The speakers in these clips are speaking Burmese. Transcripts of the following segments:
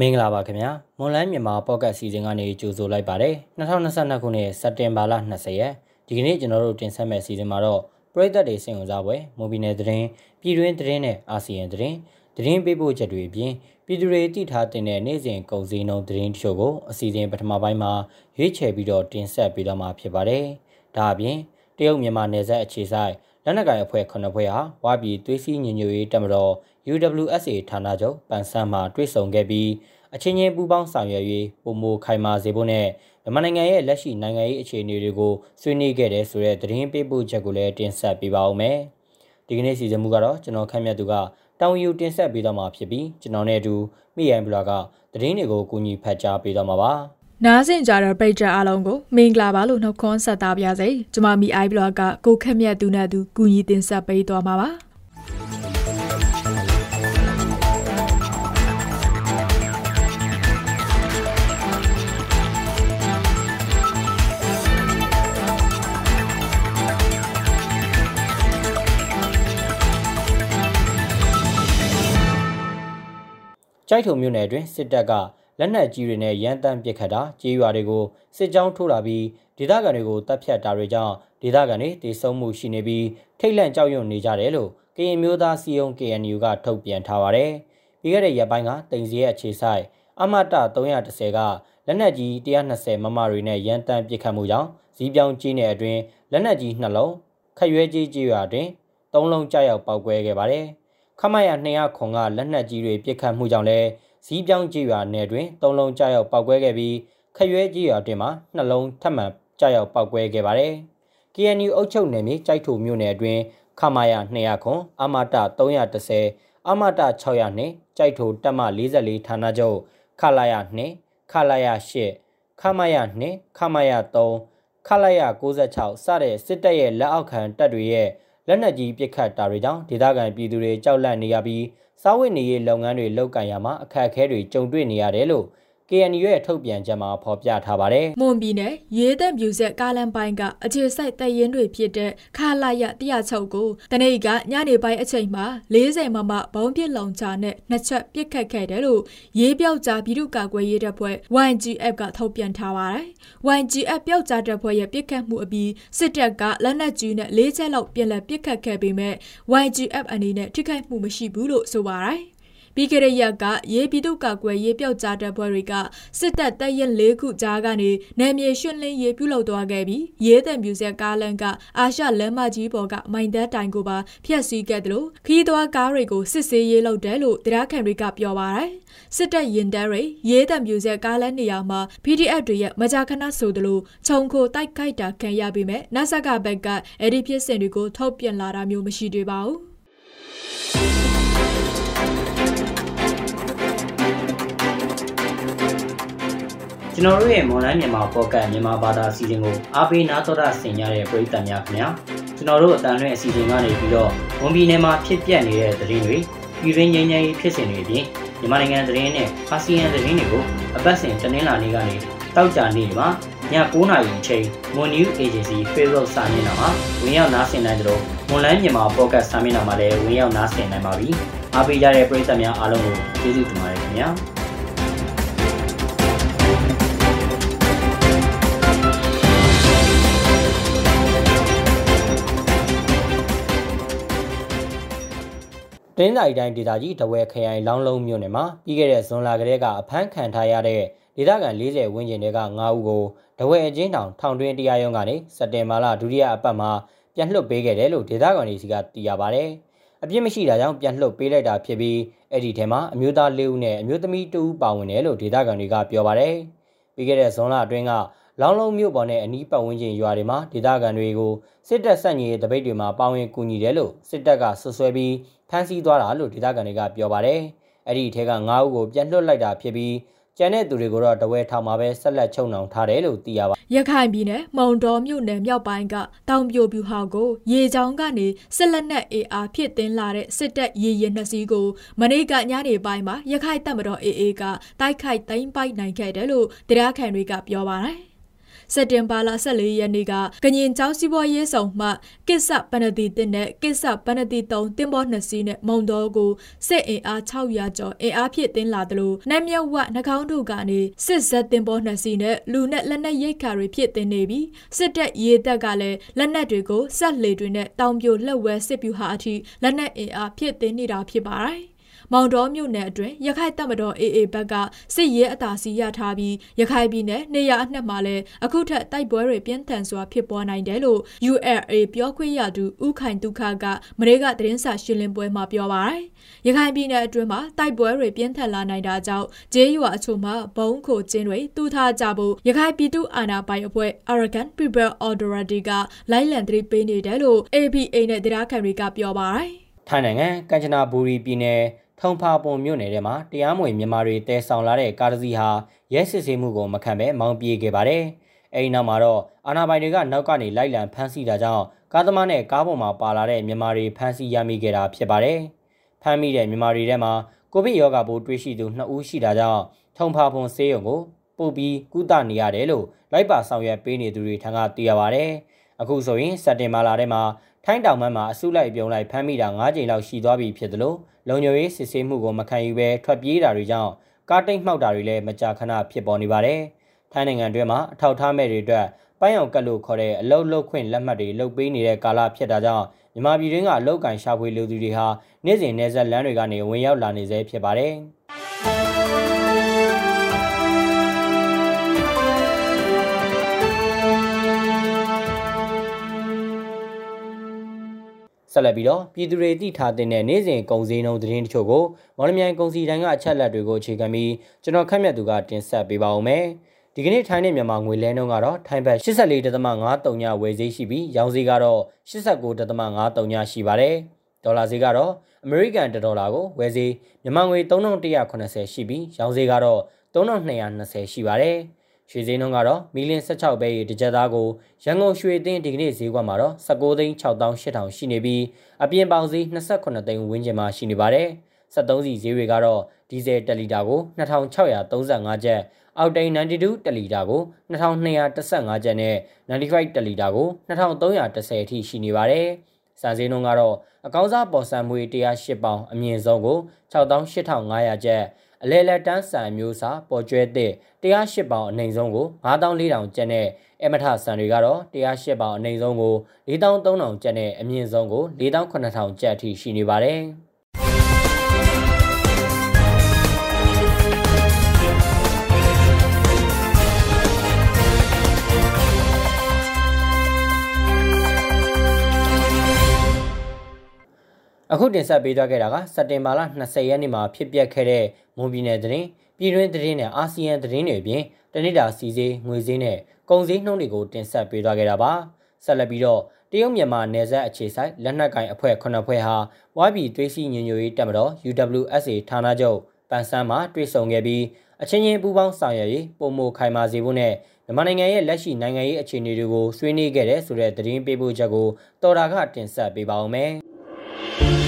မင်္ဂလာပါခင်ဗျာမွန်လန်းမြန်မာပေါ့ကတ်စီစဉ်ကနေကြိုဆိုလိုက်ပါတယ်2022ခုနှစ်စက်တင်ဘာလ20ရက်ဒီကနေ့ကျွန်တော်တို့တင်ဆက်မယ့်စီစဉ်မှာတော့ပရိသတ်တွေစင်ဝင်စားပွဲမွန်ပြည်နယ်သတင်းပြည်တွင်းသတင်းနဲ့အာဆီယံသတင်းသတင်းပေးပို့ချက်တွေအပြင်ပြည်သူတွေသိထားတဲ့နေ့စဉ်ကုန်စည်နှုန်းသတင်းတချို့ကိုအစီအစဉ်ပထမပိုင်းမှာရွေးချယ်ပြီးတော့တင်ဆက်ပေးတော့မှာဖြစ်ပါတယ်ဒါအပြင်တရုတ်မြန်မာနယ်စပ်အခြေဆိုင်လက်နက်ကိုင်အဖွဲ့9ဖွဲ့ဟာဝါပြည်သွေးစည်းညီညွတ်ရေးတပ်မတော် UWSA ဌာနချုပ်ပန်ဆန်းမှာတွေ့ဆုံခဲ့ပြီးအချင်းချင်းပူးပေါင်းဆောင်ရွက်ရေးပုံမခိုင်မာစေဖို့နဲ့မြန်မာနိုင်ငံရဲ့လက်ရှိနိုင်ငံရေးအခြေအနေတွေကိုဆွေးနွေးခဲ့တဲ့ဆိုတဲ့သတင်းပေးပို့ချက်ကိုလည်းတင်ဆက်ပေးပါဦးမယ်။ဒီကနေ့စီစဉ်မှုကတော့ကျွန်တော်ခန့်မှန်းသူကတောင်ယူတင်ဆက်ပေးတော့မှာဖြစ်ပြီးကျွန်တော်နဲ့အတူမိရန်ဘလော့ကသတင်းတွေကိုကူညီဖတ်ကြားပေးတော့မှာပါ။နားဆင်ကြတဲ့ပရိသတ်အားလုံးကိုမင်္ဂလာပါလို့နှုတ်ခွန်းဆက်တာပါရစေ။ကျွန်မမီအိုင်ဘလော့ကကိုခက်မြတ်သူနဲ့သူကူညီတင်ဆက်ပေးသွားမှာပါ။ ကြိုက်ထုံမြို့နယ်အတွင်းစစ်တပ်ကလက်နက်ကြီးတွေနဲ့ရန်တမ်းပစ်ခတ်တာကြေးရွာတွေကိုစစ်ကြောင်းထိုးလာပြီးဒေသခံတွေကိုတပ်ဖြတ်တာတွေကြောင့်ဒေသခံတွေတေဆုံးမှုရှိနေပြီးထိတ်လန့်ကြောက်ရွံ့နေကြတယ်လို့ကရင်မျိုးသားစီယုံ KNU ကထုတ်ပြန်ထားပါတယ်။ပြီးခဲ့တဲ့ရက်ပိုင်းကတင်စီရဲ့အခြေဆိုင်အမတ330ကလက်နက်ကြီး120မမတွေနဲ့ရန်တမ်းပစ်ခတ်မှုကြောင့်ဇီးပြောင်းကြီးနယ်အတွင်းလက်နက်ကြီးနှလုံးခရွဲကြီးကြီးရွာတွင်၃လုံးကြောက်ရောက်ပောက်ကွဲခဲ့ပါတယ်။ ခမရ200ခွန်ကလက်နက်ကြီးတွေပစ်ခတ်မှုကြောင့်လည်းဇီးပြောင်းကြီးရွာနယ်တွင်၃လုံးကြောက်ရောက်ပောက်ကွဲခဲ့ပြီးခရွဲကြီးရွာတွင်မှနှလုံးထပ်မံကြောက်ရောက်ပောက်ကွဲခဲ့ပါတယ်။ KNU အုပ်ချုပ်နယ်မြေကြိုက်ထုမြို့နယ်အတွင်းခမရ200ခွန်အမတ330အမတ600နှင့်ကြိုက်ထုတက်မ44ဌာနချုပ်ခလာရ2ခလာရ8ခမရ2ခမရ3ခလာရ96စတဲ့စစ်တပ်ရဲ့လက်အောက်ခံတပ်တွေရဲ့ လက်နက်ကြီးပစ်ခတ်တာတွေကြောင့်ဒေသခံပြည်သူတွေကြောက်လန့်နေရပြီးစားဝတ်နေရေးလုပ်ငန်းတွေလုပ်ကိုင်ရမှာအခက်အခဲတွေကြုံတွေ့နေရတယ်လို့ KNU ရဲ့ထုတ်ပြန်ချက်မှာဖော်ပြထားပါတယ်။မွန်ပြည်နယ်ရေးသက်မြူဆက်ကားလမ်းပိုင်းကအခြေစိုက်တပ်ရင်းတွေဖြစ်တဲ့ခလာရ106ကိုတနေ့ကညနေပိုင်းအချိန်မှာ40မမဘုံပစ်လုံချနဲ့နှစ်ချက်ပစ်ခတ်ခဲ့တယ်လို့ရေးပြောက်ကြားပြည်သူ့ကာကွယ်ရေးတပ်ဖွဲ့ YGF ကထုတ်ပြန်ထားပါတယ်။ YGF ပြောက်ကြားတပ်ဖွဲ့ရဲ့ပစ်ခတ်မှုအပြီးစစ်တပ်ကလက်နက်ကြီးနဲ့၄ချက်လောက်ပြန်လည်ပစ်ခတ်ခဲ့ပေမဲ့ YGF အနေနဲ့ထိခိုက်မှုမရှိဘူးလို့ဆိုပါတယ်။ ပြီးခဲ့တဲ့ရက်ကရေးပြည်သူ့ကာကွယ်ရေးပျောက်ကြားတပ်ဖွဲ့တွေကစစ်တပ်တပ်ရင်၄ခုကြားကနေနယ်မြေရှင်းလင်းရေးပြုလုပ်သွားခဲ့ပြီးရေးတဲ့မြူဆက်ကားလမ်းကအာရှလမ်းမကြီးပေါ်ကမိုင်သက်တိုင်ကိုပါဖျက်ဆီးခဲ့တယ်လို့ခီးသွွားကားတွေကိုစစ်ဆေးရေးလုပ်တယ်လို့တရားခံတွေကပြောပါတယ်စစ်တပ်ရင်တဲတွေရေးတဲ့မြူဆက်ကားလမ်းနေရာမှာ PDF တွေရဲ့မကြာခဏဆိုသလိုခြုံခိုတိုက်ခိုက်တာခံရပြီးမဲ့နတ်ဆက်ကဘက်ကအဲ့ဒီဖြစ်စဉ်တွေကိုထုတ်ပြန်လာတာမျိုးမရှိသေးပါဘူး ကျွန်တော်တို့ရဲ့မွန်လန်းမြန်မာပေါ့ကတ်မြန်မာဘာသာအစီအစဉ်ကိုအားပေးနားတော်တာဆင်ကြတဲ့ပရိသတ်များခင်ဗျာကျွန်တော်တို့အတန်လွင့်အစီအစဉ်ကနေပြီးတော့ဝန်ပြည်နယ်မှာဖြစ်ပျက်နေတဲ့သတင်းတွေပြည်တွင်းငြိမ်းချမ်းရေးဖြစ်စဉ်တွေအပြင်မြန်မာနိုင်ငံသတင်းနဲ့အာဆီယံသတင်းတွေကိုအပတ်စဉ်တင်လာနေကနေတောက်ကြနေမှာည9:00နာရီအချိန် Moon News Agency Facebook စာမျက်နှာမှာဝင်ရောက်နားဆင်နိုင်ကြတော့မွန်လန်းမြန်မာပေါ့ကတ်စာမျက်နှာမှာလည်းဝင်ရောက်နားဆင်နိုင်ပါပြီအားပေးကြတဲ့ပရိသတ်များအားလုံးကိုကျေးဇူးတင်ပါတယ်ခင်ဗျာ တင်းစာရီတိုင်းဒေသကြီးတဝဲခရိုင်လောင်းလုံးမြို့နယ်မှာပြီးခဲ့တဲ့ဇွန်လကတည်းကအဖမ်းခံထားရတဲ့ဒေသခံ40ဝန်းကျင်တွေက9ဦးကိုတဝဲအချင်းတောင်ထောင်တွင်းတရားရုံးကနေစက်တင်ဘာလဒုတိယအပတ်မှာပြန်လွှတ်ပေးခဲ့တယ်လို့ဒေသခံတွေစီကသိရပါဗျ။အပြစ်မရှိတာကြောင့်ပြန်လွှတ်ပေးလိုက်တာဖြစ်ပြီးအဲ့ဒီထဲမှာအမျိုးသား၄ဦးနဲ့အမျိုးသမီး2ဦးပါဝင်တယ်လို့ဒေသခံတွေကပြောပါဗျ။ပြီးခဲ့တဲ့ဇွန်လအတွင်းကလောင်းလုံးမြို့ပေါ်နဲ့အနီးပတ်ဝန်းကျင်ရွာတွေမှာဒေသခံတွေကိုစစ်တပ်ဆက်ညီရေးတပိတ်တွေမှာပါဝင်ကူညီတယ်လို့စစ်တပ်ကဆွဆွဲပြီး ဖမ်းဆီးသွားတာလို့ဒေသခံတွေကပြောပါတယ်။အဲ့ဒီထဲက9ဦးကိုပြန်လွှတ်လိုက်တာဖြစ်ပြီးကျန်တဲ့သူတွေကိုတော့တဝဲထောင်မှာပဲဆက်လက်ချုပ်နှောင်ထားတယ်လို့သိရပါရခိုင်ပြည်နယ်မုံတော်မြို့နယ်မြောက်ပိုင်းကတောင်ပြိုပြူဟောက်ကိုရေချောင်းကနေစစ်လက်နက်အေအာဖြစ်တင်လာတဲ့စစ်တပ်ရေရင်နှစ်စီးကိုမနေ့ကညနေပိုင်းမှာရခိုင်တပ်မတော်အေအေကတိုက်ခိုက်သိမ်းပိုက်နိုင်ခဲ့တယ်လို့တရားခံတွေကပြောပါတယ် စက်တင်ဘာလ14ရက်နေ့ကကရင်ကျောင်းစီးပွားရေးဆောင်မှကစ္ဆပနတိတင်နဲ့ကစ္ဆပနတိ3တင်ပေါ်2စီးနဲ့မုံတော်ကိုစစ်အင်အား600ကျော်အင်အားဖြည့်တင်လာတယ်လို့နတ်မြတ်ဝနှကောင်းတို့ကနေစစ်ဇက်တင်ပေါ်2စီးနဲ့လူနဲ့လက်နက်ရိတ်ခါတွေဖြည့်တင်နေပြီးစစ်တပ်ရေတပ်ကလည်းလက်နက်တွေကိုစက်လေတွေနဲ့တောင်ပြိုလက်ဝဲစစ်ပြူဟာအထိလက်နက်အင်အားဖြည့်တင်နေတာဖြစ်ပါတယ် မောင်တော်မြို့နယ်အတွင်းရခိုင်တပ်မတော် AA ဘက်ကစစ်ရေးအသာစီရထားပြီးရခိုင်ပြည်နယ်နေရအနှက်မှာလည်းအခုထက်တိုက်ပွဲတွေပြင်းထန်စွာဖြစ်ပွားနိုင်တယ်လို့ ULA ပြောခွင့်ရသူဦးခိုင်ဒုက္ခကမရေကသတင်းစာရှင်းလင်းပွဲမှာပြောပါတယ်။ရခိုင်ပြည်နယ်အတွင်းမှာတိုက်ပွဲတွေပြင်းထန်လာနိုင်တာကြောင့်ဂျေးရွာအချို့မှာဘုံခိုကျင်းတွေတူထားကြဖို့ရခိုင်ပြည်သူအာဏာပိုင်အဖွဲ့ Arakan People Authority ကလိုက်လံသတိပေးနေတယ်လို့ ABA နဲ့တရားခံတွေကပြောပါတယ်။ထိုင်းနိုင်ငံကမ်ချနာဘူရီပြည်နယ် ထုံဖာပုံမြို့နယ်ထဲမှာတရားမဝင်မြန်မာတွေတဲဆောင်လာတဲ့ကားတစ်စီးဟာရဲစစ်ဆေးမှုကိုမခံဘဲမောင်းပြေးခဲ့ပါတယ်။အဲဒီနောက်မှာတော့အာဏာပိုင်တွေကနောက်ကနေလိုက်လံဖမ်းဆီးတာကြောင့်ကားသမားနဲ့ကားပေါ်မှာပါလာတဲ့မြန်မာတွေဖမ်းဆီးရမိခဲ့တာဖြစ်ပါတယ်။ဖမ်းမိတဲ့မြန်မာတွေထဲမှာကိုဗစ်ရောဂါပိုးတွေ့ရှိသူ2ဦးရှိတာကြောင့်ထုံဖာပုံဆေးရုံကိုပို့ပြီးကုသနေရတယ်လို့လိုက်ပါဆောင်ရွက်ပေးနေသူတွေထံကသိရပါတယ်။အခုဆိုရင်စက်တင်ဘာလထဲမှာ ထိုင်းတောင်ပိုင်းမှာအစုလိုက်ပြုံလိုက်ဖမ်းမိတာ9ကြိမ်လောက်ရှိသွားပြီဖြစ်သလိုလုံခြုံရေးစစ်ဆေးမှုကိုမခံယူဘဲထွက်ပြေးတာတွေကြောင့်ကားတိတ်မှောက်တာတွေလည်းမကြာခဏဖြစ်ပေါ်နေပါတယ်။ထိုင်းနိုင်ငံတွင်းမှာအထောက်ထားမဲ့တွေအတွက်ပိုင်းအောင်ကတ်လို့ခေါ်တဲ့အလုတ်လုတ်ခွင့်လက်မှတ်တွေလုတ်ပေးနေတဲ့ကာလဖြစ်တာကြောင့်မြန်မာပြည်တွင်းကအလုတ်ကန်ရှာဖွေလူသူတွေဟာနေ့စဉ်နေဆက်လမ်းတွေကနေဝင်ရောက်လာနေဆဲဖြစ်ပါတယ်။ ဆက်လက်ပြီးတော့ပြည်သူတွေသိထားတဲ့နေ့စဉ်ကုန်စည်နှုန်းသတင်းတချို့ကိုမော်လမြိုင်ကုန်စည်တိုင်းကအချက်လက်တွေကိုအခြေခံပြီးကျွန်တော်ခက်မြတ်သူကတင်ဆက်ပေးပါဦးမယ်။ဒီကနေ့ထိုင်းနဲ့မြန်မာငွေလဲနှုန်းကတော့ထိုင်းဘတ်84.53ညဝယ်ဈေးရှိပြီးရောင်းဈေးကတော့89.53ညရှိပါတယ်။ဒေါ်လာဈေးကတော့အမေရိကန်ဒေါ်လာကိုဝယ်ဈေးမြန်မာငွေ3180ရှိပြီးရောင်းဈေးကတော့3220ရှိပါတယ်။ ရွှေဈေးနှုန်းကတော့မီလင်း16ပဲရေတစ်ကြက်သားကိုရန်ကုန်ရွှေသိန်းဒီကနေ့ဈေးကွက်မှာတော့19သိန်း6800ရှိနေပြီးအပြင်ပေါင်ဈေး28သိန်းဝန်းကျင်မှာရှိနေပါတယ်။73စီဈေးတွေကတော့ဒီဇယ်1လီတာကို2635ကျပ်အောက်တိန်92တလီတာကို2215ကျပ်နဲ့95တလီတာကို2310အထိရှိနေပါတယ်။စာဈေးနှုန်းကတော့အကောင်းစားပေါ်ဆန်မွေ108ပေါင်အမြင့်ဆုံးကို68500ကျပ် အလဲလက်တန်းဆန်မျိုးစာပေါ်ကျွဲတဲ့108ပေါင်အနိုင်ဆုံးကို9400ကျပ်နဲ့အမထဆန်တွေကတော့108ပေါင်အနိုင်ဆုံးကို4300ကျပ်နဲ့အမြင့်ဆုံးကို48000ကျပ်အထိရှိနေပါတယ်။အခုတင်ဆက်ပေးသွားခဲ့တာကစက်တင်ဘာလ20ရက်နေ့မှာဖြစ်ပျက်ခဲ့တဲ့ မွန်ပြည်နယ်သတင်းပြည်တွင်းသတင်းနဲ့အာဆီယံသတင်းတွေအပြင်တနစ်တာစီစေးငွေစည်းနဲ့ကုန်စည်နှုန်းတွေကိုတင်ဆက်ပေးသွားခဲ့တာပါဆက်လက်ပြီးတော့တရုတ်မြန်မာနယ်စပ်အခြေဆိုင်လက်နက်ကင်အဖွဲ့ခုနှစ်ဖွဲ့ဟာဝိုင်းပြည်သွေးစည်းညညရေးတပ်မတော် UWSA ဌာနချုပ်ပန်ဆန်းမှာတွေ့ဆုံခဲ့ပြီးအချင်းချင်းပူးပေါင်းဆောင်ရွက်ရေးပုံမခိုင်မာစေဖို့နဲ့မြန်မာနိုင်ငံရဲ့လက်ရှိနိုင်ငံရေးအခြေအနေတွေကိုဆွေးနွေးခဲ့တဲ့ဆိုတဲ့သတင်းပေးပို့ချက်ကိုတော်တာကတင်ဆက်ပေးပါဦးမယ်။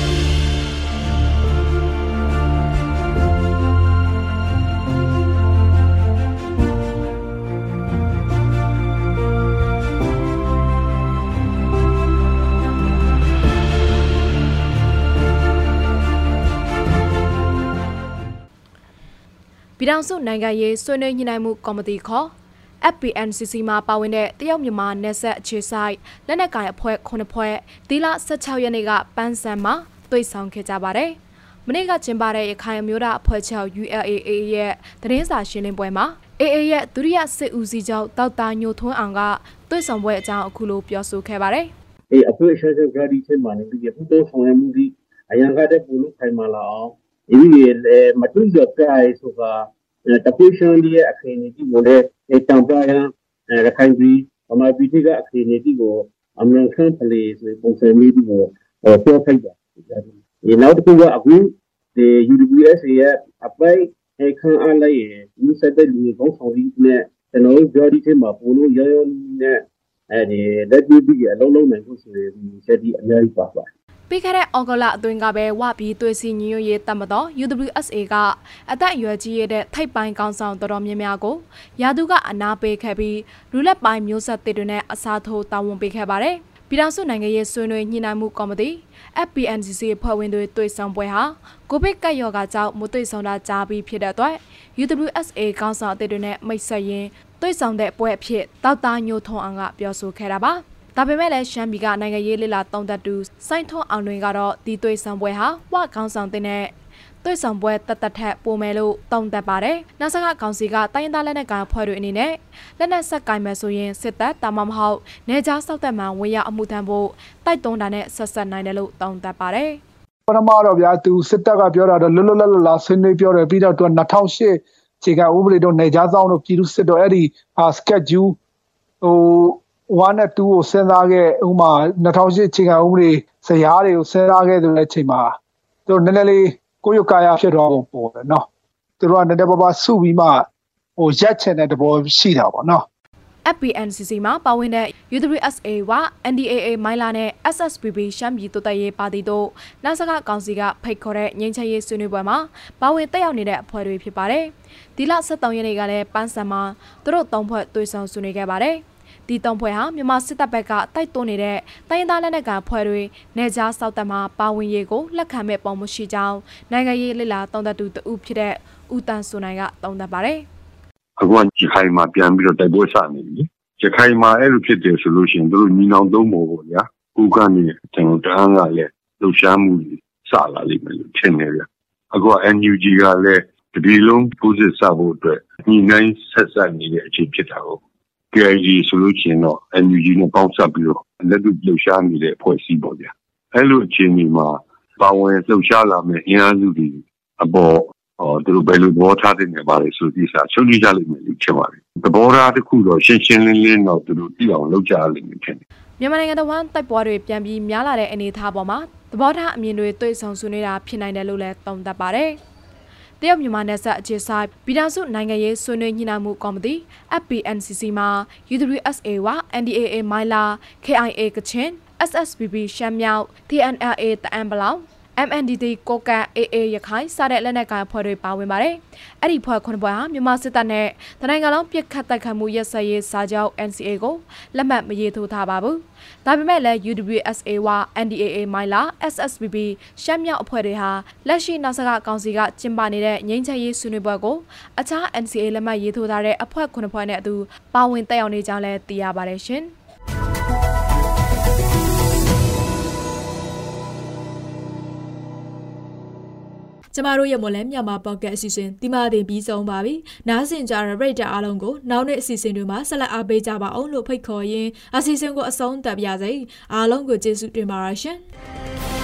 ထောင်စုနိုင်ငံရေးဆွေးနွေးညှိနှိုင်းမှုကော်မတီခေါ် FPNCC မှာပါဝင်တဲ့တရုတ်မြန်မာနယ်စပ်အခြေဆိုင်လက်နက်ကိုင်အဖွဲ့9ဖွဲ့ဒီလ16ရက်နေ့ကပန်းစံမှာတွေ့ဆုံခဲ့ကြပါတယ်။မနေ့ကကျင်းပတဲ့ရခိုင်အမျိုးသားအဖွဲ့ချုပ် ULAA ရဲ့သတင်းစာရှင်းလင်းပွဲမှာ AA ရဲ့ဒုတိယစစ်ဦးစီးချုပ်တောက်တာညိုထွန်းအောင်ကတွေ့ဆုံပွဲအကြောင်းအခုလိုပြောဆိုခဲ့ပါတယ်။အေးအဖွဲ့ချုပ်ကဒီချက်မှာနေပြီးပူတော့ဆောင်ရမှုဒီအရန်ကတဲ့ပူလို့ခိုင်မာလာအောင်ဒီမတူကြတဲ့ဆိုတာ တပိရှန်ရဲ့အခင်းအကျင်းကိုလည်းတံပါးရန်ရခိုင်ပြည်ဗမာပြည်ကအခင်းအကျင်းကိုအမြန်ဆန်းပလေဆိုပုံစံမျိုးကိုပြောခိုက်တာဒီနောက်တစ်ခုကအခုဒီ UWSA ရဲ့အပိုင်အခန်းအားလိုက်ရဲ့ဒီစတဲ့လူကောင်းဆောင်ပြီးနဲ့ကျွန်တော်တို့ပြောဒီထဲမှာပို့လို့ရရနဲ့အဲဒီလက်တွေ့ပြီးအလုံးလုံးနိုင်ဖို့ဆိုရင်ဒီစက်ဒီအများကြီးပါပါ ပြီးခဲ့တဲ့ဩဂုတ်လအတွင်းကပဲဝပြီးသွေးစီညွှန်ရေးတမတော် UWSA ကအသက်အရွယ်ကြီးရတဲ့ထိပ်ပိုင်းကောင်းဆောင်တော်တော်များများကိုရာသူကအနာပေးခဲ့ပြီးလူလက်ပိုင်းမျိုးဆက်တွေနဲ့အစားထိုးတာဝန်ပေးခဲ့ပါတယ်။ပြည်ထောင်စုနိုင်ငံရေးဆွေးနွေးညှိနှိုင်းမှုကော်မတီ FPNCC ဖွဲ့ဝင်တွေတွေ့ဆုံပွဲဟာကိုဗစ်ကပ်ရောဂါကြောင့်မတွေ့ဆုံတာကြားပြီးဖြစ်တဲ့အတွက် UWSA ကောင်းဆောင်အသစ်တွေနဲ့မိတ်ဆက်ရင်းတွေ့ဆုံတဲ့ပွဲအဖြစ်တောက်သားညိုထုံအောင်ကပြောဆိုခဲ့တာပါ။ ဒါပေမဲ့လည်းရှမ်းပြည်ကနိုင်ငံရေးလစ်လာတုံးသက်တူစိုင်းထွန်းအောင်တွင်ကတော့ဒီသွေးဆောင်ပွဲဟာဝကောင်းဆောင်တဲ့နဲ့တွေ့ဆောင်ပွဲတတ်တတ်ထက်ပိုမယ်လို့တုံ့တက်ပါတယ်။နာဆကကောင်စီကတိုင်းရင်းသားလက်နက်ကိုင်ဖွဲ့တွေအနေနဲ့လက်နက်ဆက်ကင်မယ်ဆိုရင်စစ်တပ်တာမမဟုတ်နေကြားစောက်သက်မှဝင်ရအမှုထမ်းဖို့တိုက်တွန်းတာနဲ့ဆက်ဆက်နိုင်တယ်လို့တုံ့တက်ပါတယ်။ပထမတော့ဗျာသူစစ်တပ်ကပြောတာတော့လွတ်လွတ်လပ်လပ်ဆွေးနွေးပြောတယ်ပြီးတော့သူ2008ခြေကဥပဒေတော့နေကြားဆောင်တော့ပြည်သူစစ်တော့အဲ့ဒီ schedule ဟို 1နဲ့2ကိုစဉ်းစားခဲ့ဥမာ2008ချိန်ကဥပဒေဇယားတွေကိုစဉ်းစားခဲ့တဲ့အချိန်မှာသူနည်းနည်းလေးကိုယ့်ရုပ်ကာယဖြစ်သွားပုံပေါ်တယ်နော်သူတို့ကနည်းနည်းပါးပါးစုပြီးမှဟိုရက်ချင်တဲ့သဘောရှိတာပေါ့နော် FPNCC မှာပါဝင်တဲ့ UWSA ဝ NDAA မိုင်းလာနဲ့ SSPB ရှမ်းပြည်တိုးတက်ရေးပါတီတို့နာဆကကောင်စီကဖိတ်ခေါ်တဲ့ငြိမ်းချမ်းရေးဆွေးနွေးပွဲမှာပါဝင်တက်ရောက်နေတဲ့အဖွဲ့တွေဖြစ်ပါတယ်။ဒီလ23ရက်နေ့ကလည်းပန်းစံမှာသူတို့သုံးဖွဲ့တွေ့ဆုံဆွေးနွေးခဲ့ပါတယ်။ ဒီတုံးဖွဲ့ဟာမြန်မာစစ်တပ်ဘက်ကတိုက်တွန်းနေတဲ့တိုင်းသားလက်နက်ကန်ဖွဲ့တွေနေကြားစောက်တက်မှာပါဝင်ရေးကိုလက်ခံမဲ့ပုံမရှိကြောင်းနိုင်ငံရေးလှစ်လာတုံးသက်သူတဦးဖြစ်တဲ့ဦးတန်းစုနိုင်ကတုံးသက်ပါတယ်။အခုကကြခိုင်မှာပြန်ပြီးတော့တိုက်ပွဲစနေပြီ။ကြခိုင်မှာအဲ့လိုဖြစ်တယ်ဆိုလို့ရှိရင်တို့ညီနောင်သုံးဖို့ပေါ့ဗျာ။ကူကနေကျွန်တော်တန်းကလည်းလှုပ်ရှားမှုစလာလိမ့်မယ်လို့ထင်နေဗျ။အခုက NUG ကလည်းဒီလုံးပူးစစ်စဖို့အတွက်ညီနိုင်ဆက်ဆက်နေတဲ့အချိန်ဖြစ်တာကို KIG ဆိုလို့ရှိရင်တော့ NUG နဲ့ပေါင်းစပ်ပြီးတော့လက်တွေ့လှုပ်ရှားနေတဲ့အဖွဲ့အစည်းပေါ့ဗျာအဲ့လိုအခြေအနေမှာပါဝင်လှုပ်ရှားလာမယ့်အင်အားစုတွေအပေါ်ဟောသူတို့ဘယ်လိုသဘောထားနေပါလဲဆိုဒီစားချုပ်ကြလိမ့်မယ်လို့ထင်ပါတယ်သဘောထားတစ်ခုတော့ရှင်းရှင်းလင်းလင်းတော့သူတို့သိအောင်လုပ်ကြလိမ့်မယ်ထင်တယ်မြန်မာနိုင်ငံတော်ဝန်တိုက်ပွဲတွေပြန်ပြီးများလာတဲ့အနေအထားပေါ်မှာသဘောထားအမြင်တွေတွေ့ဆုံဆွေးနွေးတာဖြစ်နိုင်တယ်လို့လည်းသုံးသပ်ပါတယ်။ တရုတ်မြန်မာနယ်စပ်အခြေဆိုင်ပြည်ထောင်စုနိုင်ငံရေးဆွေးနွေးညှိနှိုင်းမှုကော်မတီ FPNCC မှာ UWSA ဝ NDAA မိုင်လာ KIA ကချင် SSBB ရှမ်းမြောက် TNLA တအံပလောင် MNDD ကိုကန် AA ရခိုင်စတဲ့လက်နက်ကိုင်အဖွဲ့တွေပါဝင်ပါတယ်။အဲ့ဒီဖွဲ့ခုနှစ်ဖွဲ့ဟာမြန်မာစစ်တပ်နဲ့တနိုင်ငံလုံးပြစ်ခတ်တိုက်ခတ်မှုရက်စက်ရေးစာချုပ် NCA ကိုလက်မှတ်မရေးထိုးထားပါဘူး။ဒါပေမဲ့လည်း UWSA ဝ NDAA မိုင်လာ SSBB ရှမ်းမြောက်အဖွဲ့တွေဟာလက်ရှိနောက်ဆကကောင်စီကကျင်းပနေတဲ့ငြိမ်းချမ်းရေးဆွေးနွေးပွဲကိုအခြား NCA လက်မှတ်ရေးထိုးထားတဲ့အဖွဲ့ခုနှစ်ဖွဲ့နဲ့အတူပါဝင်တက်ရောက်နေကြောင်းလည်းသိရပါတယ်ရှင်။ ကျမတို့ရဲ့မွန်လန်းမြန်မာပေါ့ကတ်အစီအစဉ်ဒီမှာတင်ပြီးဆုံးပါပြီ။နားဆင်ကြရတဲ့ပရိသတ်အားလုံးကိုနောက်နေ့အစီအစဉ်တွေမှာဆက်လက်အားပေးကြပါအောင်လို့ဖိတ်ခေါ်ရင်းအစီအစဉ်ကိုအဆုံးသတ်ပါရစေ။အားလုံးကိုကျေးဇူးတင်ပါရရှင်။